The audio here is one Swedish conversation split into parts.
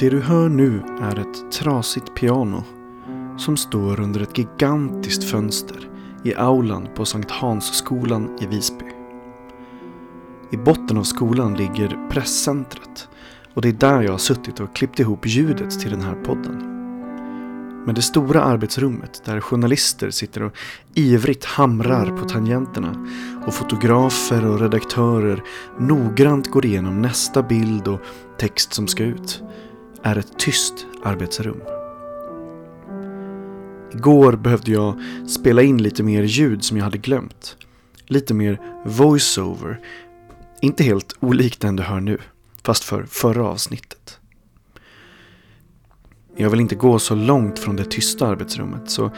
Det du hör nu är ett trasigt piano som står under ett gigantiskt fönster i aulan på Sankt Hansskolan i Visby. I botten av skolan ligger presscentret och det är där jag har suttit och klippt ihop ljudet till den här podden. Men det stora arbetsrummet där journalister sitter och ivrigt hamrar på tangenterna och fotografer och redaktörer noggrant går igenom nästa bild och text som ska ut är ett tyst arbetsrum. Igår behövde jag spela in lite mer ljud som jag hade glömt. Lite mer voiceover. Inte helt olikt den du hör nu, fast för förra avsnittet. Jag vill inte gå så långt från det tysta arbetsrummet så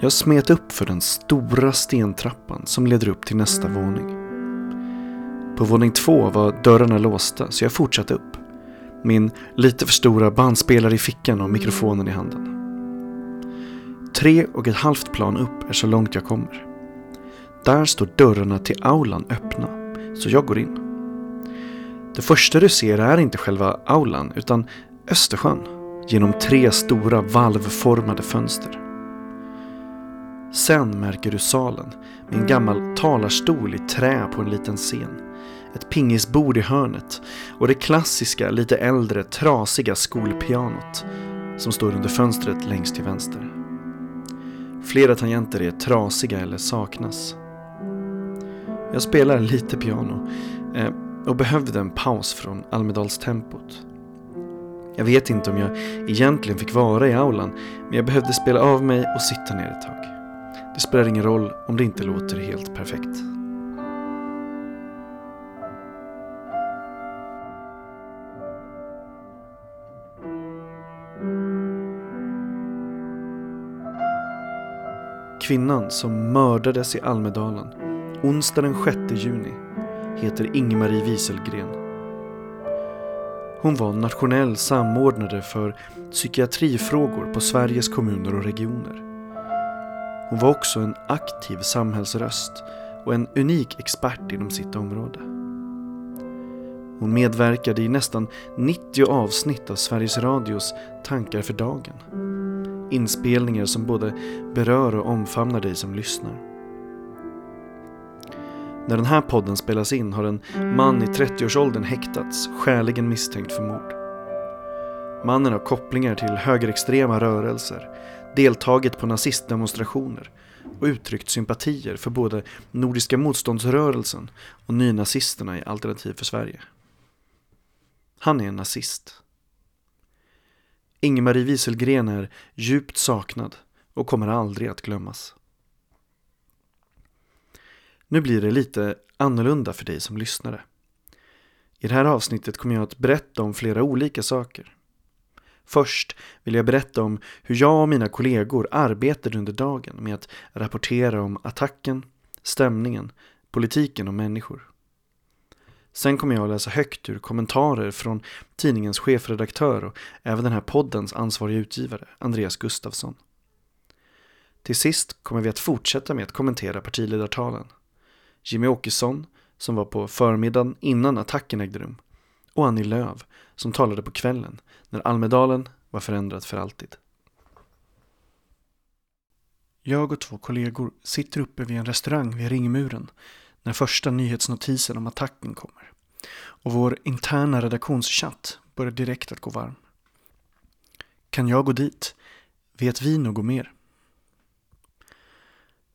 jag smet upp för den stora stentrappan som leder upp till nästa våning. På våning två var dörrarna låsta så jag fortsatte upp. Min lite för stora bandspelare i fickan och mikrofonen i handen. Tre och ett halvt plan upp är så långt jag kommer. Där står dörrarna till aulan öppna, så jag går in. Det första du ser är inte själva aulan, utan Östersjön genom tre stora valvformade fönster. Sen märker du salen med en gammal talarstol i trä på en liten scen. Ett pingisbord i hörnet och det klassiska, lite äldre, trasiga skolpianot som står under fönstret längst till vänster. Flera tangenter är trasiga eller saknas. Jag spelar lite piano eh, och behövde en paus från Almedalstempot. Jag vet inte om jag egentligen fick vara i aulan, men jag behövde spela av mig och sitta ner ett tag. Det spelar ingen roll om det inte låter helt perfekt. Kvinnan som mördades i Almedalen onsdag den 6 juni heter Ingmarie Wieselgren. Hon var nationell samordnare för psykiatrifrågor på Sveriges kommuner och regioner. Hon var också en aktiv samhällsröst och en unik expert inom sitt område. Hon medverkade i nästan 90 avsnitt av Sveriges Radios Tankar för dagen. Inspelningar som både berör och omfamnar dig som lyssnar. När den här podden spelas in har en man i 30-årsåldern häktats, skäligen misstänkt för mord. Mannen har kopplingar till högerextrema rörelser, deltagit på nazistdemonstrationer och uttryckt sympatier för både Nordiska motståndsrörelsen och nynazisterna i Alternativ för Sverige. Han är en nazist. Ingmarie Wieselgren är djupt saknad och kommer aldrig att glömmas. Nu blir det lite annorlunda för dig som lyssnare. I det här avsnittet kommer jag att berätta om flera olika saker. Först vill jag berätta om hur jag och mina kollegor arbetade under dagen med att rapportera om attacken, stämningen, politiken och människor. Sen kommer jag att läsa högt ur kommentarer från tidningens chefredaktör och även den här poddens ansvariga utgivare, Andreas Gustafsson. Till sist kommer vi att fortsätta med att kommentera partiledartalen. Jimmy Åkesson, som var på förmiddagen innan attacken ägde rum, och Annie Lööf, som talade på kvällen när Almedalen var förändrad för alltid. Jag och två kollegor sitter uppe vid en restaurang vid ringmuren när första nyhetsnotisen om attacken kommer. Och vår interna redaktionschatt börjar direkt att gå varm. Kan jag gå dit? Vet vi något mer?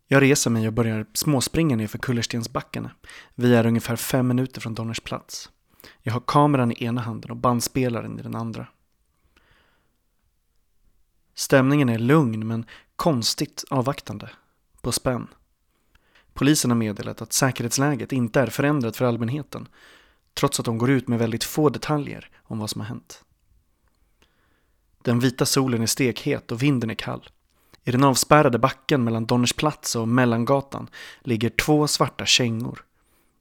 Jag reser mig och börjar småspringa nerför Kullerstensbackarna. Vi är ungefär fem minuter från Donners plats. Jag har kameran i ena handen och bandspelaren i den andra. Stämningen är lugn men konstigt avvaktande. På spänn. Polisen har meddelat att säkerhetsläget inte är förändrat för allmänheten trots att de går ut med väldigt få detaljer om vad som har hänt. Den vita solen är stekhet och vinden är kall. I den avspärrade backen mellan Donners plats och Mellangatan ligger två svarta kängor.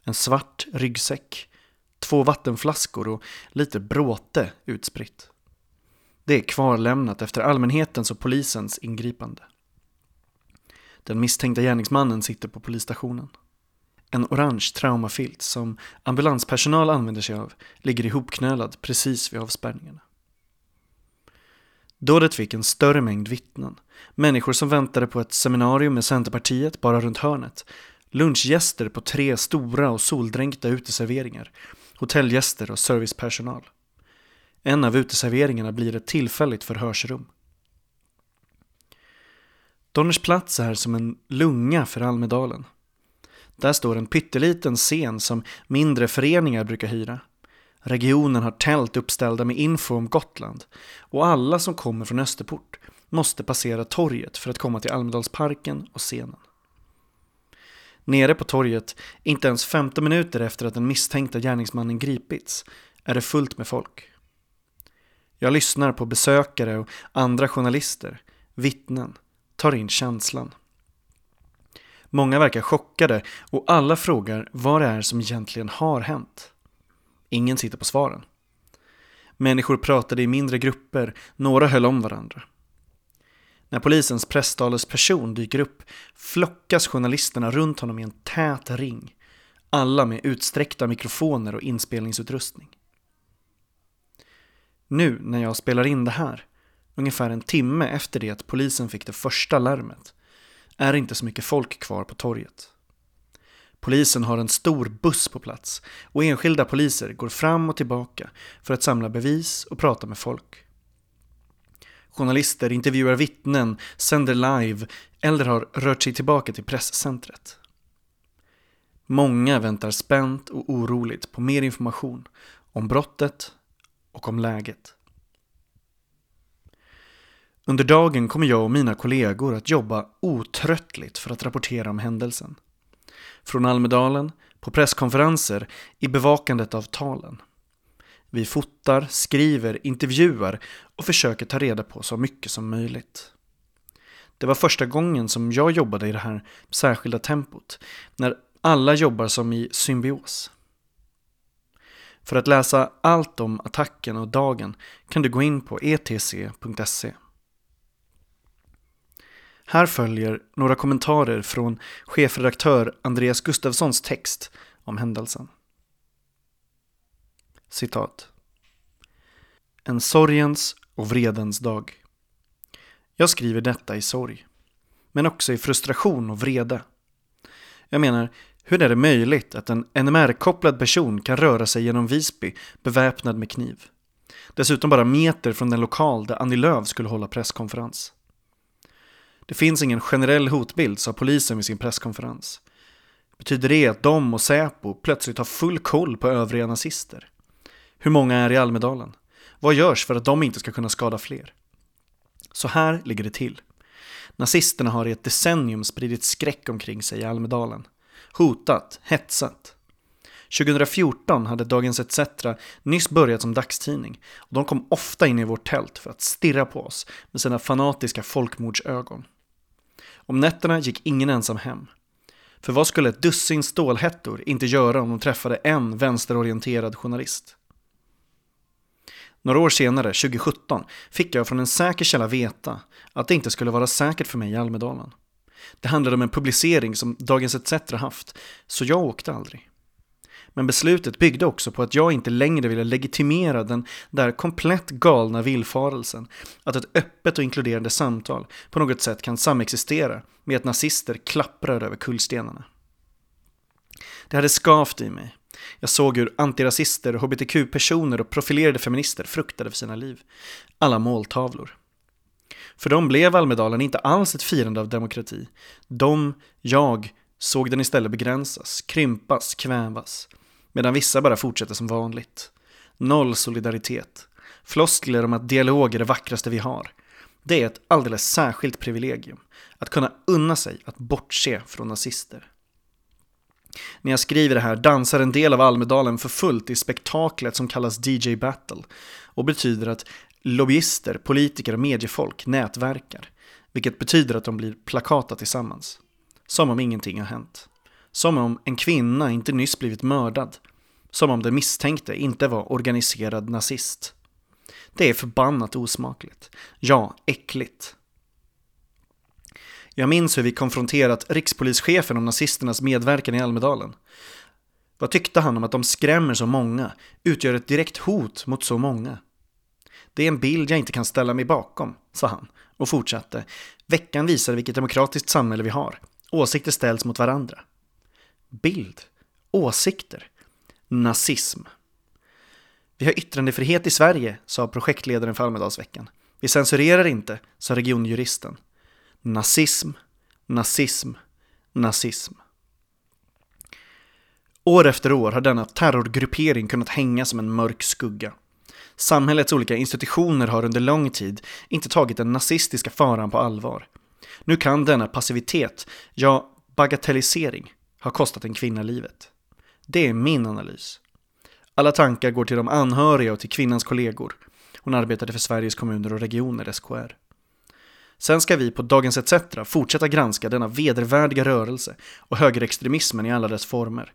En svart ryggsäck, två vattenflaskor och lite bråte utspritt. Det är kvarlämnat efter allmänhetens och polisens ingripande. Den misstänkta gärningsmannen sitter på polisstationen. En orange traumafilt som ambulanspersonal använder sig av ligger ihopknölad precis vid avspärrningarna. Dådet fick en större mängd vittnen. Människor som väntade på ett seminarium med Centerpartiet bara runt hörnet. Lunchgäster på tre stora och soldränkta uteserveringar. Hotellgäster och servicepersonal. En av uteserveringarna blir ett tillfälligt förhörsrum. Donners plats är som en lunga för Almedalen. Där står en pytteliten scen som mindre föreningar brukar hyra. Regionen har tält uppställda med info om Gotland och alla som kommer från Österport måste passera torget för att komma till Almedalsparken och scenen. Nere på torget, inte ens 15 minuter efter att den misstänkta gärningsmannen gripits, är det fullt med folk. Jag lyssnar på besökare och andra journalister, vittnen, tar in känslan. Många verkar chockade och alla frågar vad det är som egentligen har hänt. Ingen sitter på svaren. Människor pratade i mindre grupper, några höll om varandra. När polisens presstalesperson dyker upp flockas journalisterna runt honom i en tät ring. Alla med utsträckta mikrofoner och inspelningsutrustning. Nu när jag spelar in det här, ungefär en timme efter det att polisen fick det första larmet, är det inte så mycket folk kvar på torget. Polisen har en stor buss på plats och enskilda poliser går fram och tillbaka för att samla bevis och prata med folk. Journalister intervjuar vittnen, sänder live eller har rört sig tillbaka till presscentret. Många väntar spänt och oroligt på mer information om brottet och om läget. Under dagen kommer jag och mina kollegor att jobba otröttligt för att rapportera om händelsen. Från Almedalen, på presskonferenser, i bevakandet av talen. Vi fotar, skriver, intervjuar och försöker ta reda på så mycket som möjligt. Det var första gången som jag jobbade i det här särskilda tempot, när alla jobbar som i symbios. För att läsa allt om attacken och dagen kan du gå in på etc.se. Här följer några kommentarer från chefredaktör Andreas Gustafssons text om händelsen. Citat. En sorgens och vredens dag. Jag skriver detta i sorg, men också i frustration och vrede. Jag menar, hur är det möjligt att en NMR-kopplad person kan röra sig genom Visby beväpnad med kniv? Dessutom bara meter från den lokal där Annie Lööf skulle hålla presskonferens. Det finns ingen generell hotbild, sa polisen vid sin presskonferens. Betyder det att de och Säpo plötsligt har full koll på övriga nazister? Hur många är i Almedalen? Vad görs för att de inte ska kunna skada fler? Så här ligger det till. Nazisterna har i ett decennium spridit skräck omkring sig i Almedalen. Hotat, hetsat. 2014 hade Dagens ETC nyss börjat som dagstidning och de kom ofta in i vårt tält för att stirra på oss med sina fanatiska folkmordsögon. Om nätterna gick ingen ensam hem. För vad skulle ett dussin stålhättor inte göra om de träffade en vänsterorienterad journalist? Några år senare, 2017, fick jag från en säker källa veta att det inte skulle vara säkert för mig i Almedalen. Det handlade om en publicering som Dagens ETC haft, så jag åkte aldrig. Men beslutet byggde också på att jag inte längre ville legitimera den där komplett galna villfarelsen att ett öppet och inkluderande samtal på något sätt kan samexistera med att nazister klapprar över kullstenarna. Det hade skavt i mig. Jag såg hur antirasister, hbtq-personer och profilerade feminister fruktade för sina liv. Alla måltavlor. För dem blev Almedalen inte alls ett firande av demokrati. De, jag, såg den istället begränsas, krympas, kvävas. Medan vissa bara fortsätter som vanligt. Noll solidaritet. Floskler om att dialog är det vackraste vi har. Det är ett alldeles särskilt privilegium. Att kunna unna sig att bortse från nazister. När jag skriver det här dansar en del av Almedalen för fullt i spektaklet som kallas DJ Battle och betyder att lobbyister, politiker och mediefolk nätverkar. Vilket betyder att de blir plakata tillsammans. Som om ingenting har hänt. Som om en kvinna inte nyss blivit mördad. Som om den misstänkte inte var organiserad nazist. Det är förbannat osmakligt. Ja, äckligt. Jag minns hur vi konfronterat rikspolischefen om nazisternas medverkan i Almedalen. Vad tyckte han om att de skrämmer så många, utgör ett direkt hot mot så många? Det är en bild jag inte kan ställa mig bakom, sa han och fortsatte. Veckan visar vilket demokratiskt samhälle vi har. Åsikter ställs mot varandra. Bild. Åsikter. Nazism. Vi har yttrandefrihet i Sverige, sa projektledaren för Almedalsveckan. Vi censurerar inte, sa regionjuristen. Nazism, nazism, nazism. År efter år har denna terrorgruppering kunnat hänga som en mörk skugga. Samhällets olika institutioner har under lång tid inte tagit den nazistiska faran på allvar. Nu kan denna passivitet, ja bagatellisering, har kostat en kvinna livet. Det är min analys. Alla tankar går till de anhöriga och till kvinnans kollegor. Hon arbetade för Sveriges kommuner och regioner, SKR. Sen ska vi på Dagens ETC fortsätta granska denna vedervärdiga rörelse och högerextremismen i alla dess former.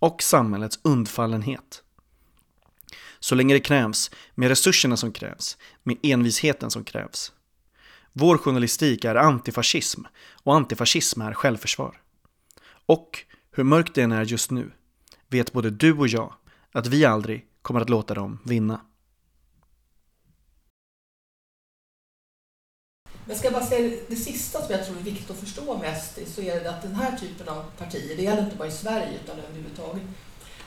Och samhällets undfallenhet. Så länge det krävs, med resurserna som krävs, med envisheten som krävs. Vår journalistik är antifascism och antifascism är självförsvar. Och, hur mörkt det än är just nu, vet både du och jag att vi aldrig kommer att låta dem vinna. Men ska jag bara säga det sista som jag tror är viktigt att förstå med SD så är det att den här typen av partier, det gäller inte bara i Sverige utan överhuvudtaget,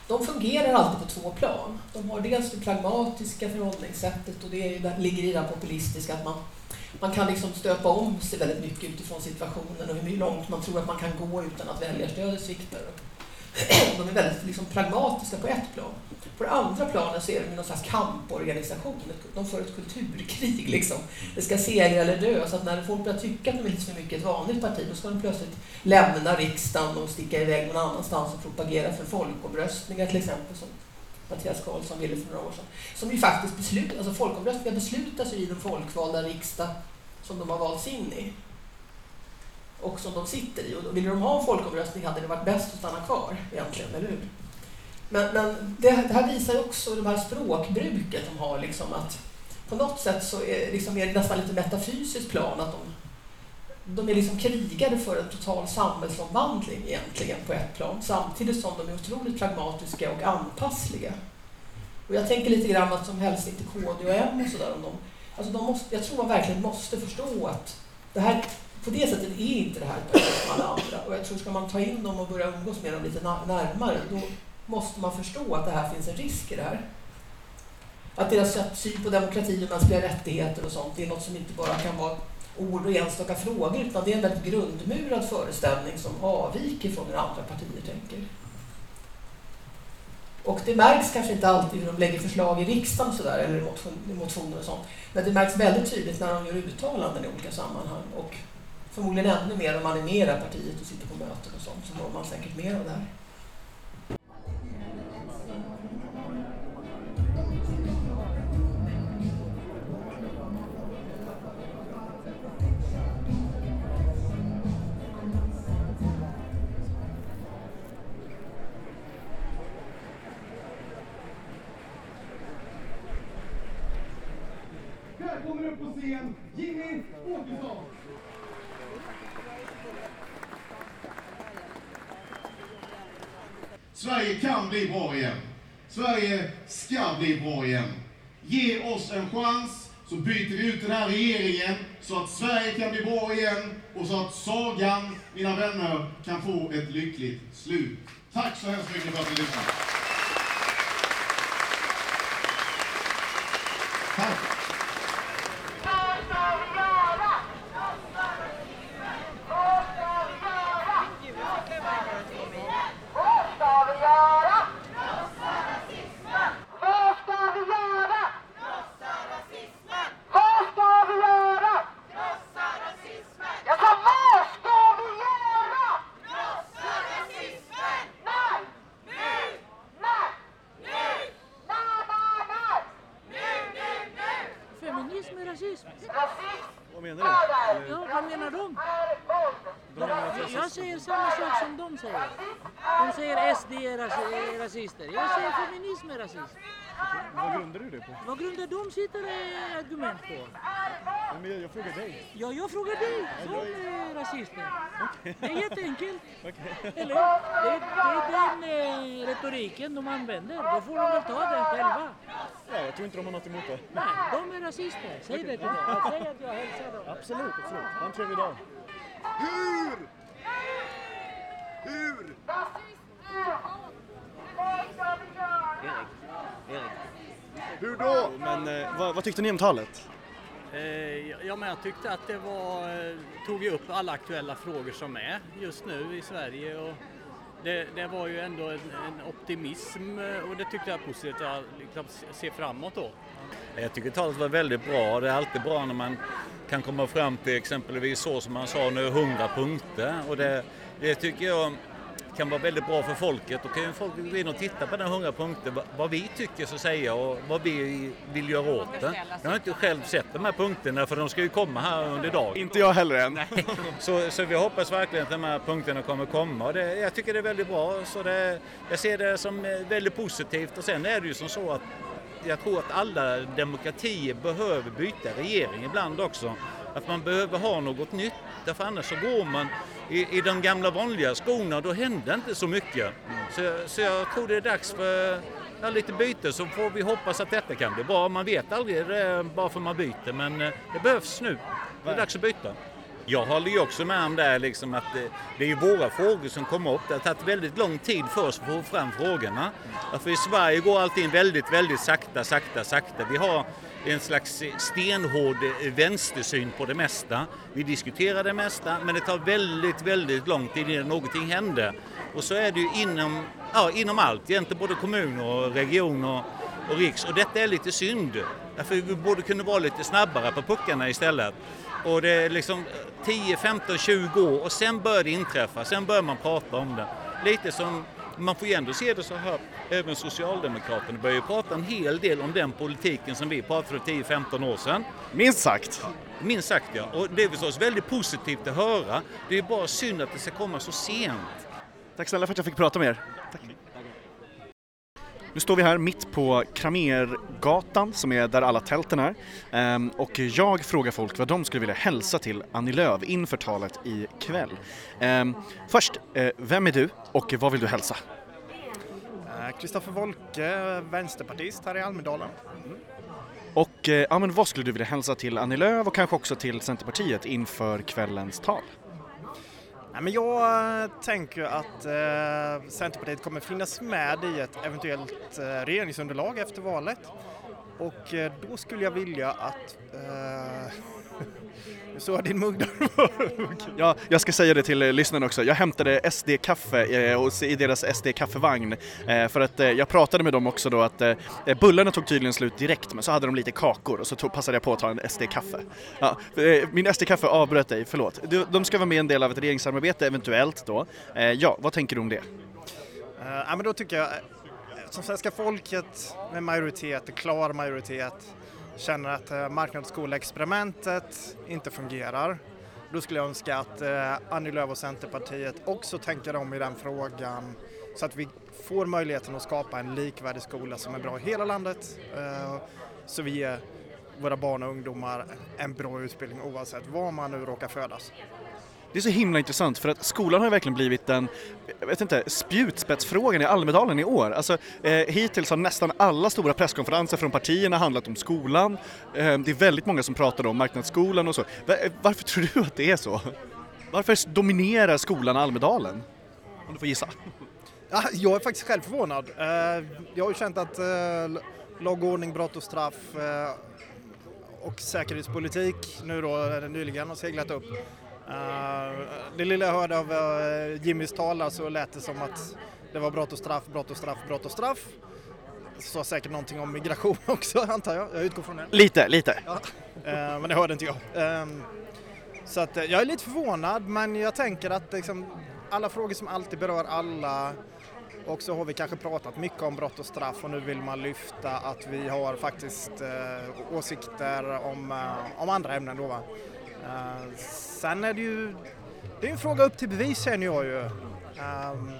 de fungerar alltid på två plan. De har dels det pragmatiska förhållningssättet och det, det ligger i det populistiska att man, man kan liksom stöpa om sig väldigt mycket utifrån situationen och hur långt man tror att man kan gå utan att väljarstödet sviktar. De är väldigt liksom pragmatiska på ett plan. På det andra planet så är de någon slags kamporganisation. De för ett kulturkrig. Liksom. Det ska segra eller dö. Så att när folk börjar tycka att de är lite för mycket ett vanligt parti, då ska de plötsligt lämna riksdagen och sticka iväg någon annanstans och propagera för folkomröstningar till exempel, Sånt. Mattias Karlsson ville för några år sedan. Som ju faktiskt beslut, alltså folkomröstningar beslutas ju i den folkvalda riksdag som de har valts in i och som de sitter i. Och ville de ha en folkomröstning hade det varit bäst att stanna kvar egentligen, eller hur? Men, men det, det, här visar också det här språkbruket de har, liksom att på något sätt så är, liksom, är det nästan lite metafysiskt plan att de, de är liksom krigare för en total samhällsomvandling egentligen på ett plan, samtidigt som de är otroligt pragmatiska och anpassliga. Och jag tänker lite grann att som helst inte KD och M och sådär, alltså de måste, jag tror man verkligen måste förstå att det här, på det sättet är inte det här ett som alla andra. Och jag tror ska man ta in dem och börja umgås med dem lite närmare, då måste man förstå att det här finns en risk i det här. Att deras syn på demokrati och mänskliga rättigheter och sånt, det är något som inte bara kan vara ord och enstaka frågor, utan det är en väldigt grundmurad föreställning som avviker från hur andra partier tänker. Och det märks kanske inte alltid hur de lägger förslag i riksdagen så där, eller i motioner och sånt. Men det märks väldigt tydligt när de gör uttalanden i olika sammanhang. Och förmodligen ännu mer om man är med i partiet och sitter på möten och sånt, så når man säkert mer av det här. Välkommen scen, Jimmy Åkesson! Sverige kan bli bra igen. Sverige ska bli bra igen. Ge oss en chans så byter vi ut den här regeringen så att Sverige kan bli bra igen och så att sagan, mina vänner, kan få ett lyckligt slut. Tack så hemskt mycket för att ni lyssnade. De säger SD är rasister. Jag säger feminism är rasism. Vad grundar du det på? Vad grundar de sina argument på? Men jag, jag frågar dig. Ja, jag frågar dig som är rasister. Det är jätteenkelt. Okej. Eller? Det, det är den eh, retoriken de använder. Då får de väl ta den själva. Ja, jag tror inte de har något emot det. Nej, de är rasister. Säg det till dem. Säg att jag hälsar dem. Absolut, absolut. Ha en trevlig dag. Hur? Hur? Hur då? Men eh, vad, vad tyckte ni om talet? Eh, Ja, men jag tyckte att det var, eh, tog upp alla aktuella frågor som är just nu i Sverige och det, det var ju ändå en, en optimism eh, och det tyckte jag är positivt att liksom se framåt då. Jag tycker talet var väldigt bra. Det är alltid bra när man kan komma fram till exempelvis så som man sa nu 100 punkter och det, det tycker jag kan vara väldigt bra för folket. Då kan ju folk gå in och titta på den 100 punkter, vad- vi tycker så att säga och vad vi vill göra åt det. Jag har inte själv sett de här punkterna för de ska ju komma här under dagen. Inte jag heller än. Så, så vi hoppas verkligen att de här punkterna kommer komma och det, jag tycker det är väldigt bra. Så det, jag ser det som väldigt positivt och sen är det ju som så att jag tror att alla demokratier behöver byta regering ibland också. Att man behöver ha något nytt. Därför annars så går man i, i de gamla vanliga skorna och då händer inte så mycket. Så, jag- så jag tror det är dags för ja, lite byte så får vi hoppas att detta kan bli bra. Man vet aldrig det är bara för man byter men eh, det behövs nu. Det är dags att byta. Jag håller ju också med om det här liksom att det, det är ju våra frågor som kommer upp. Det har tagit väldigt lång tid för oss att få fram frågorna. För i Sverige går allting väldigt, väldigt sakta, sakta, sakta. Vi har en slags stenhård eh, vänstersyn på det mesta. Vi diskuterar det mesta men det tar väldigt, väldigt lång tid innan någonting händer. Och så är det ju inom, ja, inom allt, egentligen både kommuner och regioner och riks. Och detta är lite synd. Därför vi borde kunna vara lite snabbare på puckarna istället. Och det är liksom 10, 15, 20 år och sen börjar det inträffa. Sen börjar man prata om det. Lite som, man får ju ändå se det så här, även Socialdemokraterna börjar ju prata en hel del om den politiken som vi pratade för 10-15 år sedan. Minst sagt. Minst sagt ja. Och det är förstås väldigt positivt att höra. Det är bara synd att det ska komma så sent. Tack snälla för att jag fick prata med er. Nu står vi här mitt på Kramergatan som är där alla tälten är. Ehm, och jag frågar folk vad de skulle vilja hälsa till Annie Lööf inför talet i kväll. Ehm, först, eh, vem är du och vad vill du hälsa? Eh, Kristoffer Wolke, vänsterpartist här i Almedalen. Och eh, ja, men vad skulle du vilja hälsa till Annie Lööf och kanske också till Centerpartiet inför kvällens tal? Nej, men jag eh, tänker att eh, Centerpartiet kommer finnas med i ett eventuellt eh, regeringsunderlag efter valet. Och eh, då skulle jag vilja att... Eh, så har din mugg där. Ja, jag ska säga det till eh, lyssnarna också. Jag hämtade SD-kaffe eh, i deras SD-kaffevagn eh, för att jag pratade med dem också då att bullarna tog tydligen slut direkt men så hade de lite kakor och så tog, passade jag på att ta en SD-kaffe. Ja, min SD-kaffe avbröt dig, förlåt. De ska vara med en del av ett regeringssamarbete eventuellt då. Ja, vad tänker du om det? Ja, men då tycker jag, som svenska folket med majoritet, klar majoritet, känner att eh, marknadsskoleexperimentet inte fungerar. Då skulle jag önska att eh, Annie Lööf och Centerpartiet också tänker om i den frågan så att vi får möjligheten att skapa en likvärdig skola som är bra i hela landet. Eh, så vi ger våra barn och ungdomar en bra utbildning oavsett var man nu råkar födas. Det är så himla intressant för att skolan har verkligen blivit den, jag vet inte, spjutspetsfrågan i Almedalen i år. Alltså eh, hittills har nästan alla stora presskonferenser från partierna handlat om skolan. Eh, det är väldigt många som pratar om marknadsskolan och så. Eh, varför tror du att det är så? Varför dominerar skolan Almedalen? Om du får gissa. Ja, jag är faktiskt själv förvånad. Eh, Jag har ju känt att eh, lag och ordning, brott och straff eh, och säkerhetspolitik nu då eh, nyligen har seglat upp. Eh, Det lilla jag hörde av eh, Jimmys tal så lät det som att det var brott och straff, brott och straff, brott och straff. Sa säkert någonting om migration också antar jag, jag utgår från det. Lite, lite. Eh, Men det hörde inte jag. Ehm, Så att jag är lite förvånad men jag tänker att liksom, alla frågor som alltid berör alla och så har vi kanske pratat mycket om brott och straff och nu vill man lyfta att vi har faktiskt åsikter om, om andra ämnen då va. Eh, sen är det ju, det är en fråga upp till bevis känner jag ju. Ehm,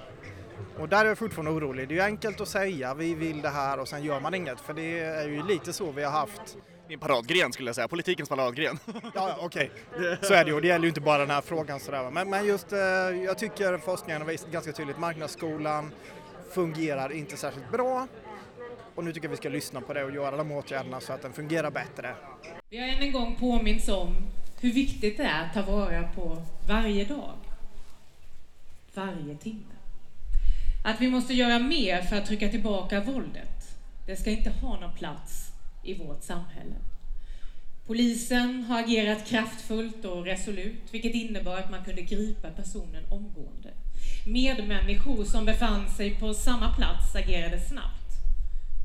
Och där är jag fortfarande orolig. Det är ju enkelt att säga vi vill det här och sen gör man inget för det är ju lite så vi har haft Din paradgren skulle jag säga, politikens paradgren. Ja, ja, okej. Så är det ju och det gäller ju inte bara den här frågan sådär. Men, men just, eh, jag tycker forskningen har visat ganska tydligt marknadsskolan fungerar inte särskilt bra. Och nu tycker jag vi ska lyssna på det och göra de åtgärderna så att den fungerar bättre. Vi har än en gång påminns om hur viktigt det är att ta vara på varje dag, varje timme. Att vi måste göra mer för att trycka tillbaka våldet. Det ska inte ha någon plats i vårt samhälle. Polisen har agerat kraftfullt och resolut, vilket innebar att man kunde gripa personen omgående. Medmänniskor som befann sig på samma plats agerade snabbt,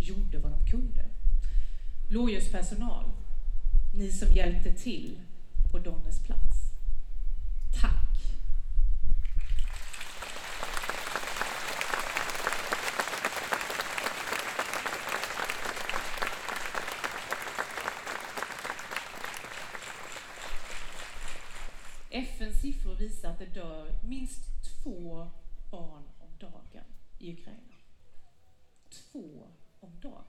gjorde vad de kunde. Blåljuspersonal, ni som hjälpte till på Donners plats. Tack! FNs siffror visar att det dör minst två barn om dagen i Ukraina. Två om dagen.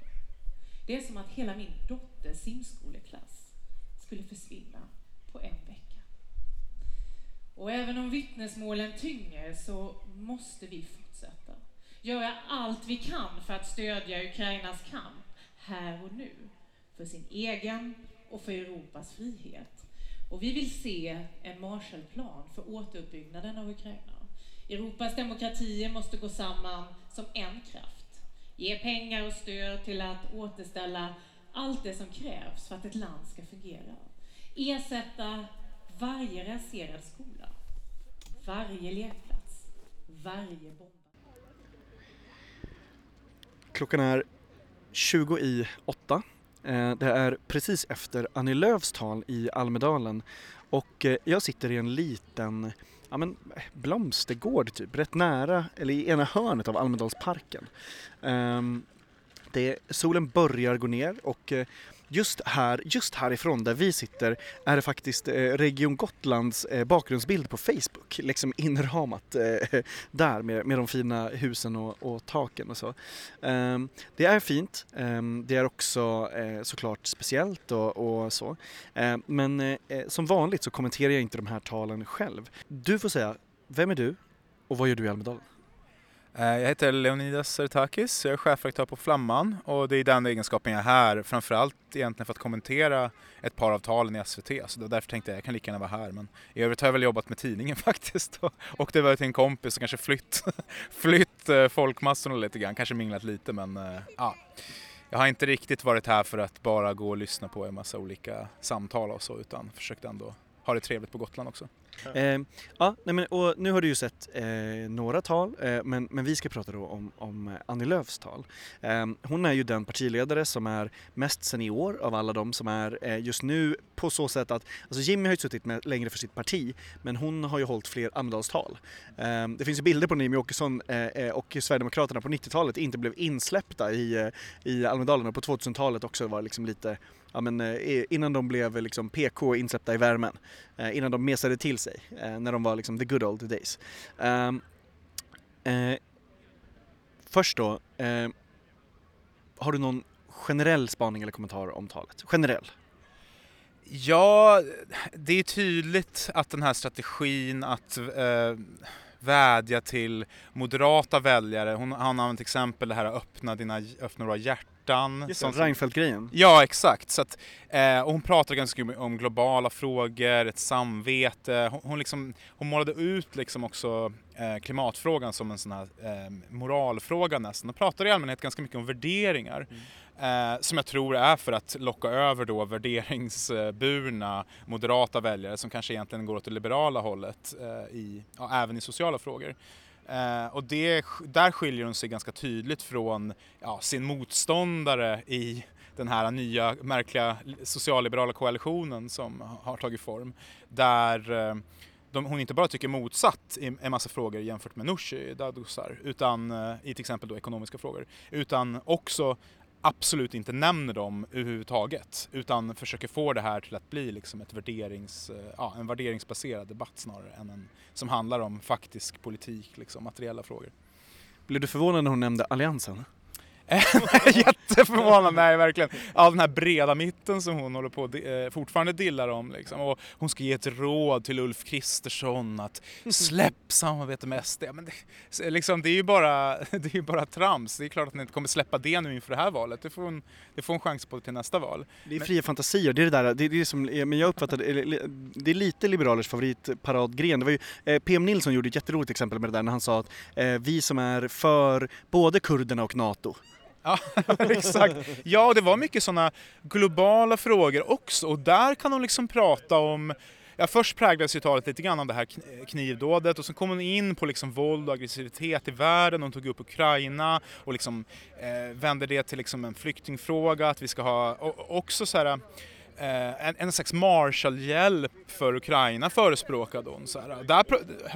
Det är som att hela min dotters simskoleklass skulle försvinna på en vecka. Och även om vittnesmålen tynger så måste vi fortsätta. Göra allt vi kan för att stödja Ukrainas kamp här och nu. För sin egen och för Europas frihet. Och vi vill se en Marshallplan för återuppbyggnaden av Ukraina. Europas demokratier måste gå samman som en kraft. Ge pengar och stöd till att återställa allt det som krävs för att ett land ska fungera. Ersätta varje raserad skola, varje lekplats, varje bomb. Klockan är 20 i 8. Eh, det är precis efter Annie Lööfs tal i Almedalen och eh, jag sitter i en liten ja, men, blomstergård typ, rätt nära, eller i ena hörnet av Almedalsparken. Ehm, det, solen börjar gå ner och eh, just här, just härifrån där vi sitter är det faktiskt eh, Region Gotlands eh, bakgrundsbild på Facebook, liksom inramat eh, där med, med de fina husen och, och taken och så. Ehm, det är fint, ehm, det är också såklart speciellt och, och så. Ehm, men som vanligt så kommenterar jag inte de här talen själv. Du får säga, vem är du och vad gör du i Almedalen? Eh, jag heter Leonidas Sertakis, jag är chefredaktör på Flamman och det är i den egenskapen jag är här, framförallt egentligen för att kommentera ett par av talen i SVT, så det därför tänkte jag jag kan lika gärna vara här. Men i övrigt har jag väl jobbat med tidningen faktiskt och, det var till en kompis och kanske flytt, flytt eh, folkmassorna lite grann, kanske minglat lite men eh, ja. Jag har inte riktigt varit här för att bara gå och lyssna på en massa olika samtal och så utan försökt ändå ha det trevligt på Gotland också. Eh, ja, nej men, och nu har du ju sett eh, några tal, eh, men, men vi ska prata då om, om eh, Annie Lööfs tal. Eh, hon är ju den partiledare som är mest senior av alla de som är eh, just nu på så sätt att, alltså Jimmy har ju suttit med längre för sitt parti, men hon har ju hållit fler Almedalstal. Eh, det finns ju bilder på när Jimmie Åkesson eh, eh, och Sverigedemokraterna på 90-talet inte blev insläppta i, eh, i Almedalen och på 2000-talet också var liksom lite ja, men, eh, innan de blev eh, liksom PK insläppta i värmen, eh, innan de mesade till sig, eh, när de var liksom the good old days. Ehm, eh, först då, eh, har du någon generell spaning eller kommentar om talet? Generell? Ja, det är tydligt att den här strategin att eh, vädja till moderata väljare, hon har använt exempel det här att öppna, dina, öppna våra hjärtan. Just det, Reinfeldt-grejen. Ja, exakt. Så att, eh, och hon pratar ganska mycket om globala frågor, ett samvete. Hon, hon, liksom, hon målade ut liksom också eh, klimatfrågan som en sån här eh, moralfråga nästan. Och pratar i allmänhet ganska mycket om värderingar. Eh, som jag tror är för att locka över då värderingsburna moderata väljare som kanske egentligen går åt det liberala hållet eh, i, ja, även i sociala frågor. Eh, och det, där skiljer hon sig ganska tydligt från ja, sin motståndare i den här nya märkliga socialliberala koalitionen som har tagit form. Där eh, de, hon inte bara tycker motsatt i en massa frågor jämfört med Nooshi Dadgostar, utan eh, i till exempel då ekonomiska frågor, utan också absolut inte nämner dem överhuvudtaget utan försöker få det här till att bli liksom ett värderings, eh, ja, en värderingsbaserad debatt snarare än en som handlar om faktisk politik, liksom, materiella frågor. Blev du förvånad när hon nämnde Alliansen? Jätteförvånad, nej verkligen. Ja, den här breda mitten som hon håller på eh, fortfarande dillar om. Liksom. Och hon ska ge ett råd till Ulf Kristersson att släpp samarbete med SD. Men det, liksom, det är ju bara, det är bara trams. Det är klart att hon inte kommer släppa det nu inför det här valet. Det får hon, det får hon chans på till nästa val. Det är fria fantasier, det är det där, det är det som, men jag uppfattar det, det är lite liberalers favoritparadgren. Det var ju, eh, PM Nilsson gjorde ett jätteroligt exempel med det där när han sa att eh, vi som är för både kurderna och NATO Ja, exakt. Ja, det var mycket sådana globala frågor också och där kan hon liksom prata om Ja, först präglades ju talet lite grann av det här knivdådet och sen kom hon in på liksom våld och aggressivitet i världen. Hon tog upp Ukraina och liksom, eh, vände det till liksom en flyktingfråga, att vi ska ha och, också så här Eh, en, en slags Marshallhjälp för Ukraina förespråkade hon. Så här. Där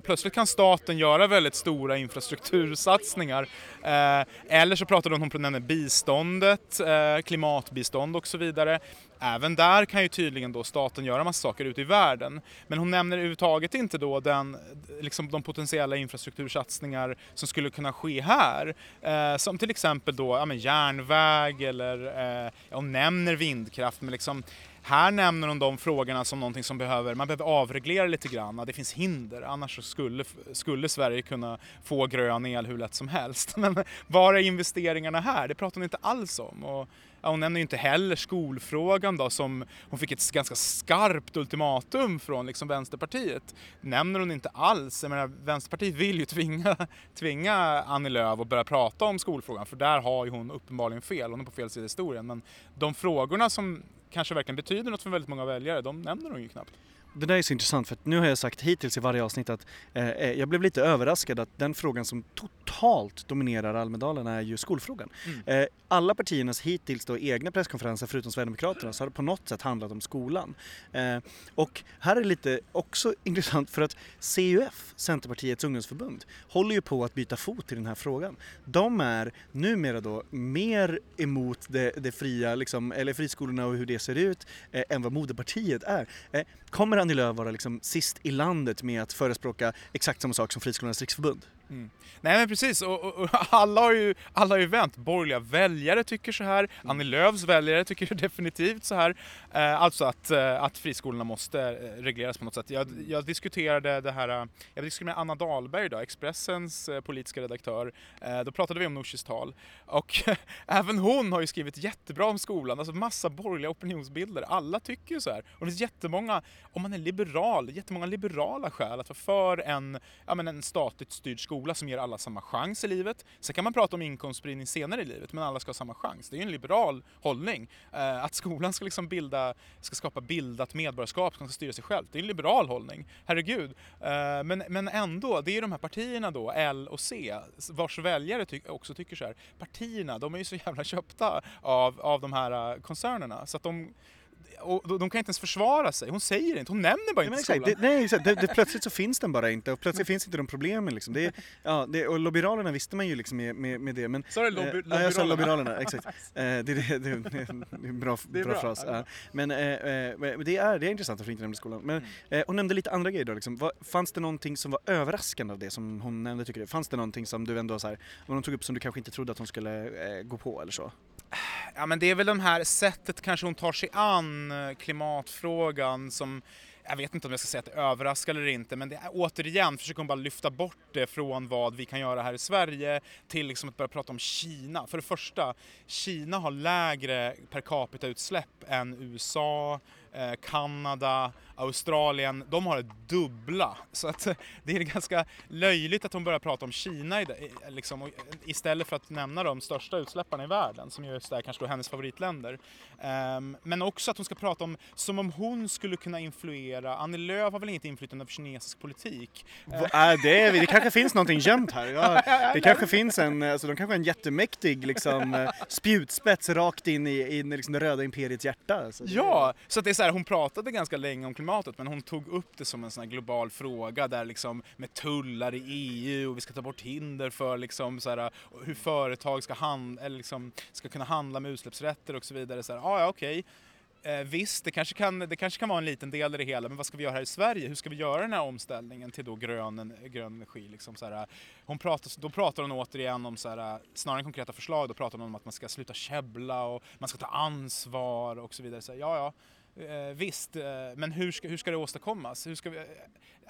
plötsligt kan staten göra väldigt stora infrastruktursatsningar. Eh, eller så pratade hon om biståndet, eh, klimatbistånd och så vidare. Även där kan ju tydligen då staten göra massa saker ute i världen. Men hon nämner överhuvudtaget inte då den, liksom de potentiella infrastruktursatsningar som skulle kunna ske här. Eh, som till exempel då ja, men järnväg eller eh, hon nämner vindkraft men liksom här nämner hon de frågorna som någonting som behöver, man behöver avreglera lite grann, det finns hinder, annars skulle, skulle Sverige kunna få grön el hur lätt som helst. Men var är investeringarna här? Det pratar hon inte alls om. Och, ja, hon nämner ju inte heller skolfrågan då som hon fick ett ganska skarpt ultimatum från liksom Vänsterpartiet. Nämner hon inte alls. Jag menar, Vänsterpartiet vill ju tvinga, tvinga Annie Lööf att börja prata om skolfrågan för där har ju hon uppenbarligen fel, hon är på fel sida i historien. Men de frågorna som kanske verkligen betyder något för väldigt många väljare, de nämner hon ju knappt. Det där är så intressant för att nu har jag sagt hittills i varje avsnitt att eh, eh, jag blev lite överraskad att den frågan som totalt dominerar Almedalen är ju skolfrågan. Mm. Eh, alla partiernas hittills då egna presskonferenser förutom Sverigedemokraterna så har på något sätt handlat om skolan. Eh, och här är lite också intressant för att CUF, Centerpartiets ungdomsförbund, håller ju på att byta fot i den här frågan. De är numera då mer emot det, det fria, liksom, eller friskolorna och hur det ser ut eh, än vad moderpartiet är. Eh, kommer Annie Lööf vara liksom sist i landet med att förespråka exakt samma sak som Friskolornas riksförbund? Mm. Nej men precis, och, och, och, alla, har ju, alla har ju vänt. Borgerliga väljare tycker så här, mm. Annie Lööfs väljare tycker definitivt så här. Eh, alltså att, eh, att friskolorna måste eh, regleras på något sätt. Jag, jag diskuterade det här, eh, jag diskuterade med Anna Dahlberg då, Expressens politiska redaktör. Eh, då pratade vi om Nooshis tal. Och även hon har ju skrivit jättebra om skolan, alltså massa borgerliga opinionsbilder. Alla tycker ju så här. Och det finns jättemånga, om man är liberal, jättemånga liberala skäl att vara för en, ja, men en statligt styrd skola skola som ger alla samma chans i livet. Sen kan man prata om inkomstspridning senare i livet, men alla ska ha samma chans. Det är ju en liberal hållning. Eh, att skolan ska, liksom bilda, ska skapa bildat medborgarskap som ska styra sig själv. Det är en liberal hållning, herregud. Eh, men, men ändå, det är ju de här partierna då, L och C, vars väljare ty också tycker så här. Partierna, de är ju så jävla köpta av, av de här eh, koncernerna så att de och de kan inte ens försvara sig. Hon säger inte, hon nämner bara inte nej, skolan. Det, nej, det, det, plötsligt så finns den bara inte och plötsligt finns inte de problemen liksom. Det, ja, det, och lobbiralerna visste man ju liksom med, med, med det. Men, sa du lobby, eh, Ja, jag sa lobbiralerna, exakt. eh, det, det, det, det, är en bra, det är bra, bra fras. ja. Men eh, eh, det, är, det är intressant att hon inte nämnde skolan. Men eh, hon nämnde lite andra grejer då. Liksom. Vad, fanns det någonting som var överraskande av det som hon nämnde tycker du? Fanns det någonting som du ändå så här, vad hon tog upp som du kanske inte trodde att hon skulle eh, gå på eller så? Ja men det är väl de här sättet kanske hon tar sig an eh, klimatfrågan som jag vet inte om jag ska säga att det överraskar eller inte, men det är, återigen försöker hon bara lyfta bort det från vad vi kan göra här i Sverige till liksom att börja prata om Kina. För det första, Kina har lägre per capita-utsläpp än USA, eh, Kanada, Australien, de har det dubbla. Så att det är ganska löjligt att hon börjar prata om Kina liksom, istället för att nämna de största utsläpparna i världen som just är kanske då hennes favoritländer. Um, men också att hon ska prata om, som om hon skulle kunna influera, Annie Lööf har väl inget inflytande på kinesisk politik? Äh, det, är, det kanske finns någonting gömt här. Ja, det kanske finns en, alltså de kanske är en jättemäktig liksom, eh, spjutspets rakt in i, i liksom det röda imperiets hjärta. Alltså. Ja, så att det är så här, hon pratade ganska länge om klimatet men hon tog upp det som en sån här global fråga där liksom med tullar i EU och vi ska ta bort hinder för liksom så här, hur företag ska, hand, eller liksom, ska kunna handla med utsläppsrätter och så vidare. Så här, ah, ja, okej. Eh, visst, det kanske, kan, det kanske kan vara en liten del i det hela, men vad ska vi göra här i Sverige? Hur ska vi göra den här omställningen till då grön, grön energi? Liksom så här, hon pratar, då pratar hon återigen om, så här, snarare än konkreta förslag, då pratar hon om att man ska sluta käbbla och man ska ta ansvar och så vidare. Så, ja, ja, Eh, visst, eh, men hur ska, hur ska det åstadkommas? Hur ska vi,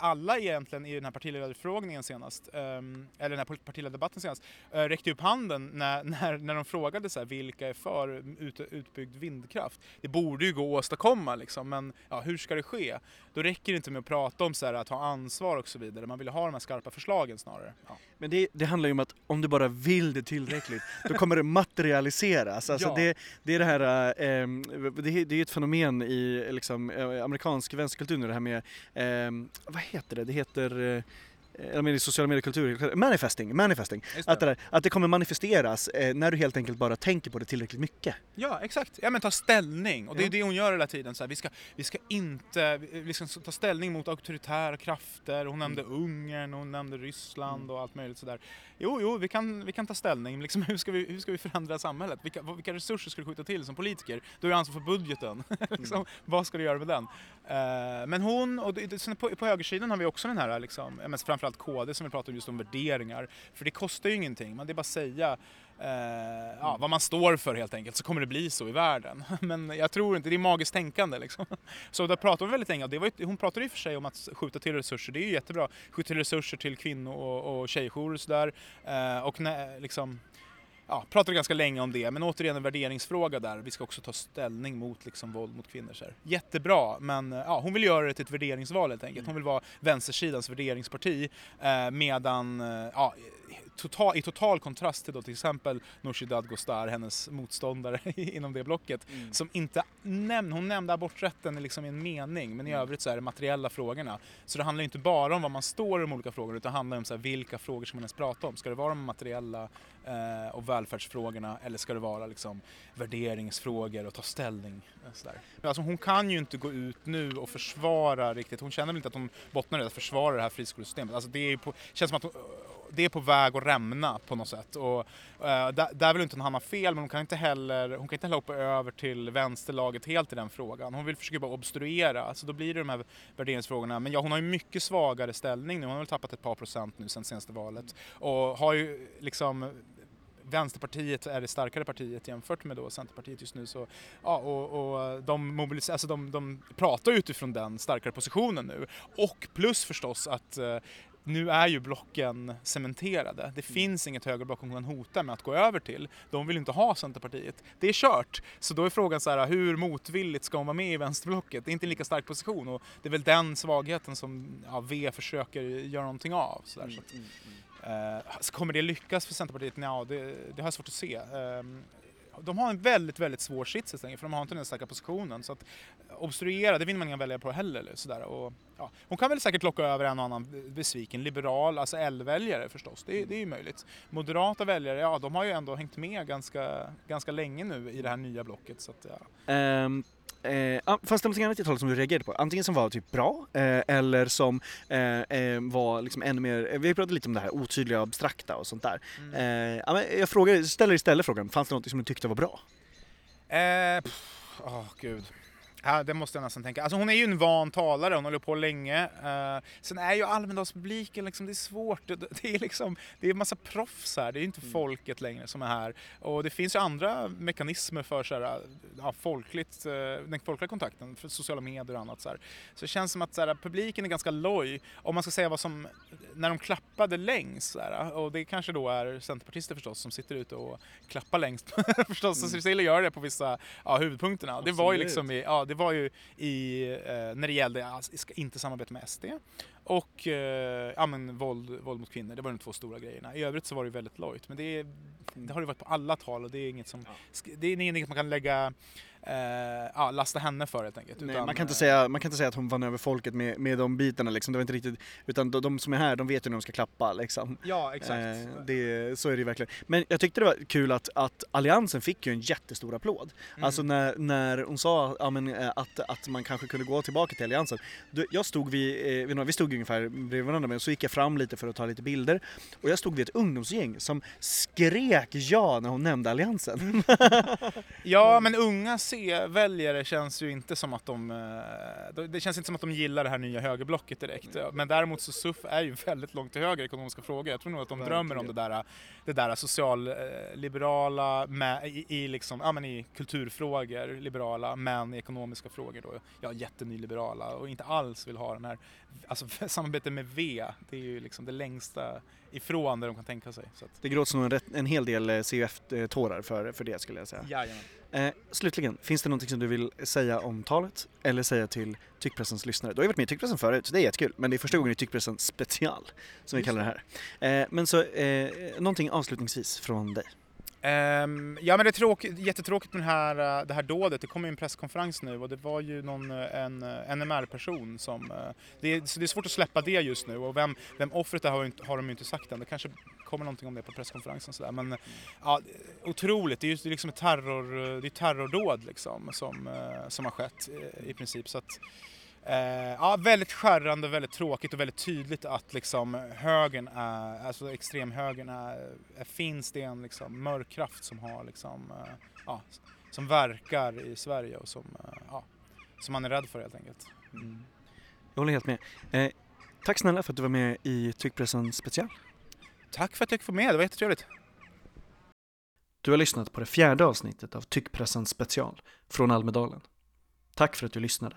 alla egentligen i den här partiledarförfrågningen senast, eh, eller den här partiledardebatten senast, eh, räckte upp handen när, när, när de frågade så här, vilka är för ut, utbyggd vindkraft. Det borde ju gå att åstadkomma liksom, men ja, hur ska det ske? Då räcker det inte med att prata om så här, att ha ansvar och så vidare, man vill ha de här skarpa förslagen snarare. Ja. Men det, det, handlar ju om att om du bara vill det tillräckligt, då kommer det materialiseras. Alltså Ja. det, det är det här, eh, det, det är ett fenomen i liksom, eh, amerikansk vänsterkultur nu det här med, eh, vad heter det, det heter eh, jag menar i sociala mediekultur, manifesting, manifesting. Det. Att det, där, att det kommer manifesteras eh, när du helt enkelt bara tänker på det tillräckligt mycket. Ja, exakt. Ja, men ta ställning. Och det är Ja. det hon gör hela tiden. Så här, vi, ska, vi ska inte vi ska ta ställning mot auktoritära krafter. Hon nämnde Ungern, hon nämnde Ryssland och allt möjligt sådär. Jo, jo, vi kan, vi kan ta ställning. Liksom, hur, ska vi, hur ska vi förändra samhället? Vilka, vilka resurser ska du skjuta till som politiker? Du har ju ansvar för budgeten. liksom, Vad ska du göra med den? Eh, men hon, och på, på högersidan har vi också den här, liksom, men framförallt KD som vi pratar om just om värderingar. För det kostar ju ingenting, man det är bara att säga eh, ja, vad man står för helt enkelt så kommer det bli så i världen. Men jag tror inte, det är magiskt tänkande liksom. Så där pratar vi väldigt länge det var, ju- hon pratade i och för sig om att skjuta till resurser, det är ju jättebra. Skjuta till resurser till kvinno och, och tjejjourer och sådär. Eh, och när, liksom, ja, pratade ganska länge om det, men återigen en värderingsfråga där. Vi ska också ta ställning mot liksom, våld mot kvinnor. Så här. Jättebra, men eh, ja, hon vill göra det till ett värderingsval helt enkelt. Hon vill vara vänstersidans värderingsparti eh, medan, eh, ja, total, i total kontrast till då till exempel Nooshi Dadgostar, hennes motståndare inom det blocket, som inte nämnde, hon nämnde aborträtten liksom i en mening, men i övrigt så är det materiella frågorna. Så det handlar inte bara om vad man står i de olika frågorna, utan det handlar om så här, vilka frågor ska man ens prata om? Ska det vara de materiella eh, och välfärdsfrågorna eller ska det vara liksom värderingsfrågor och ta ställning? eh, Sådär. Men alltså, hon kan ju inte gå ut nu och försvara riktigt, hon känner väl inte att hon bottnar i att försvara det här friskolesystemet. Alltså, det på, känns som att hon, det är på väg att rämna på något sätt. Och, eh, där, där vill inte hon hamna fel, men hon kan inte heller, hon kan inte heller hoppa över till vänsterlaget helt i den frågan. Hon vill försöka bara obstruera, så då blir det de här värderingsfrågorna. Men ja, hon har ju mycket svagare ställning nu, hon har väl tappat ett par procent nu sen senaste valet. Och har ju liksom Vänsterpartiet är det starkare partiet jämfört med då Centerpartiet just nu. Så, ja, och, och de, mobiliser- alltså de, de pratar utifrån den starkare positionen nu. Och plus förstås att eh, nu är ju blocken cementerade. Det finns inget högerblock hon kan hota med att gå över till. De vill inte ha Centerpartiet. Det är kört. Så då är frågan så här, hur motvilligt ska hon vara med i vänsterblocket? Det är inte en lika stark position och det är väl den svagheten som ja, V försöker göra någonting av. Så där, så att, eh, så kommer det lyckas för Centerpartiet? Ja, det, det har jag svårt att se. Ehm, de har en väldigt, väldigt svår sits helt enkelt, för de har inte den starka positionen. Så att eh, obstruera, det vinner man inga väljare på heller. eller Sådär. Och, ja, hon kan väl säkert locka över en och annan besviken liberal, alltså L-väljare förstås. Det, det är ju möjligt. Moderata väljare, ja de har ju ändå hängt med ganska, ganska länge nu i det här nya blocket. Så att, ja. Um, Eh, fanns det något annat i talet som du reagerade på? Antingen som var typ bra eh, eller som eh, eh, var liksom ännu mer, eh, vi har pratat lite om det här otydliga och abstrakta och sånt där. Eh, ja, men jag frågar, ställer istället frågan, fanns det något som du tyckte var bra? Eh, åh gud. Ja, det måste jag nästan tänka. Alltså hon är ju en van talare, hon håller på länge. Eh, sen är ju Almedalspubliken, liksom, det är svårt. Det, det är liksom, det är en massa proffs här, det är ju inte folket längre som är här. Och det finns ju andra mekanismer för så här, ja, folkligt, eh, den folkliga kontakten, för sociala medier och annat. Så, här. så det känns som att så här, publiken är ganska loj. Om man ska säga vad som, när de klappade längst, så här, och det kanske då är centerpartister förstås som sitter ute och klappar längst förstås. Så Cecilia gör det på vissa ja, huvudpunkterna. Det var ju Absolut. liksom i, ja, det var ju i, eh, när det gällde alltså, att inte samarbeta med SD och eh, ja, men våld, våld mot kvinnor. Det var de två stora grejerna. I övrigt så var det väldigt lojt. Men det, det har det varit på alla tal och det är inget som, det är inget man kan lägga, eh, ja, lasta henne för helt enkelt. Nej, Utan, man, kan inte eh, säga, man kan inte säga att hon vann över folket med, med de bitarna liksom. Det var inte riktigt, utan de, de som är här, de vet ju när de ska klappa liksom. Ja, exakt. Eh, det, så är det ju verkligen. Men jag tyckte det var kul att, att Alliansen fick ju en jättestor applåd. Mm. Alltså när, när hon sa ja, men, eh, att, att man kanske kunde gå tillbaka till Alliansen. Jag stod vid, eh, vid några- vi stod ungefär bredvid varandra men så gick jag fram lite för att ta lite bilder. Och jag stod vid ett ungdomsgäng som skrek ja när hon nämnde Alliansen. Ja, men ungas C-väljare känns ju inte som att de, eh, det känns inte som att de gillar det här nya högerblocket direkt. Men däremot så SUF är ju väldigt långt till höger i ekonomiska frågor. Jag tror nog att de Verkligen. drömmer om det där, det där socialliberala med, i, i, liksom, ja, men i kulturfrågor, liberala, men i ekonomiska frågor då, ja, jättenyliberala och inte alls vill ha den här, alltså samarbete med V, det är ju liksom det längsta ifrån det de kan tänka sig. Det gråts nog en, rätt, en hel del eh, CUF-tårar för, för det skulle jag säga. jajamän. Eh, slutligen, finns det någonting som du vill säga om talet eller säga till Tyckpressens lyssnare? Du har ju varit med i Tyckpressen förut, så det är jättekul, men det är första gången i Tyckpressen special, som vi kallar det här. Eh, men så, eh, någonting avslutningsvis från dig? Um, ja men det är tråkigt, jättetråkigt med det här, eh, det här dådet. Det kommer ju en presskonferens nu och det var ju någon, eh, en eh, NMR-person som... Det är, så det är svårt att släppa det just nu och vem, vem offret är har, inte- har de ju inte sagt än. Det kanske kommer någonting om det på presskonferensen sådär. Men ja, otroligt, det är ju det är liksom ett terror, det är terrordåd liksom som, som har skett i princip. Så att, Eh, ja, väldigt skärrande, väldigt tråkigt och väldigt tydligt att liksom högern är, alltså extremhögern är, är finns det en liksom mörk kraft som har liksom, eh, ja, som verkar i Sverige och som, eh, ja, som man är rädd för helt enkelt. Mm. Jag håller helt med. Eh, tack snälla för att du var med i Tyckpressen special. Tack för att jag fick vara med, det var jättetrevligt. Du har lyssnat på det fjärde avsnittet av Tyckpressen special från Almedalen. Tack för att du lyssnade.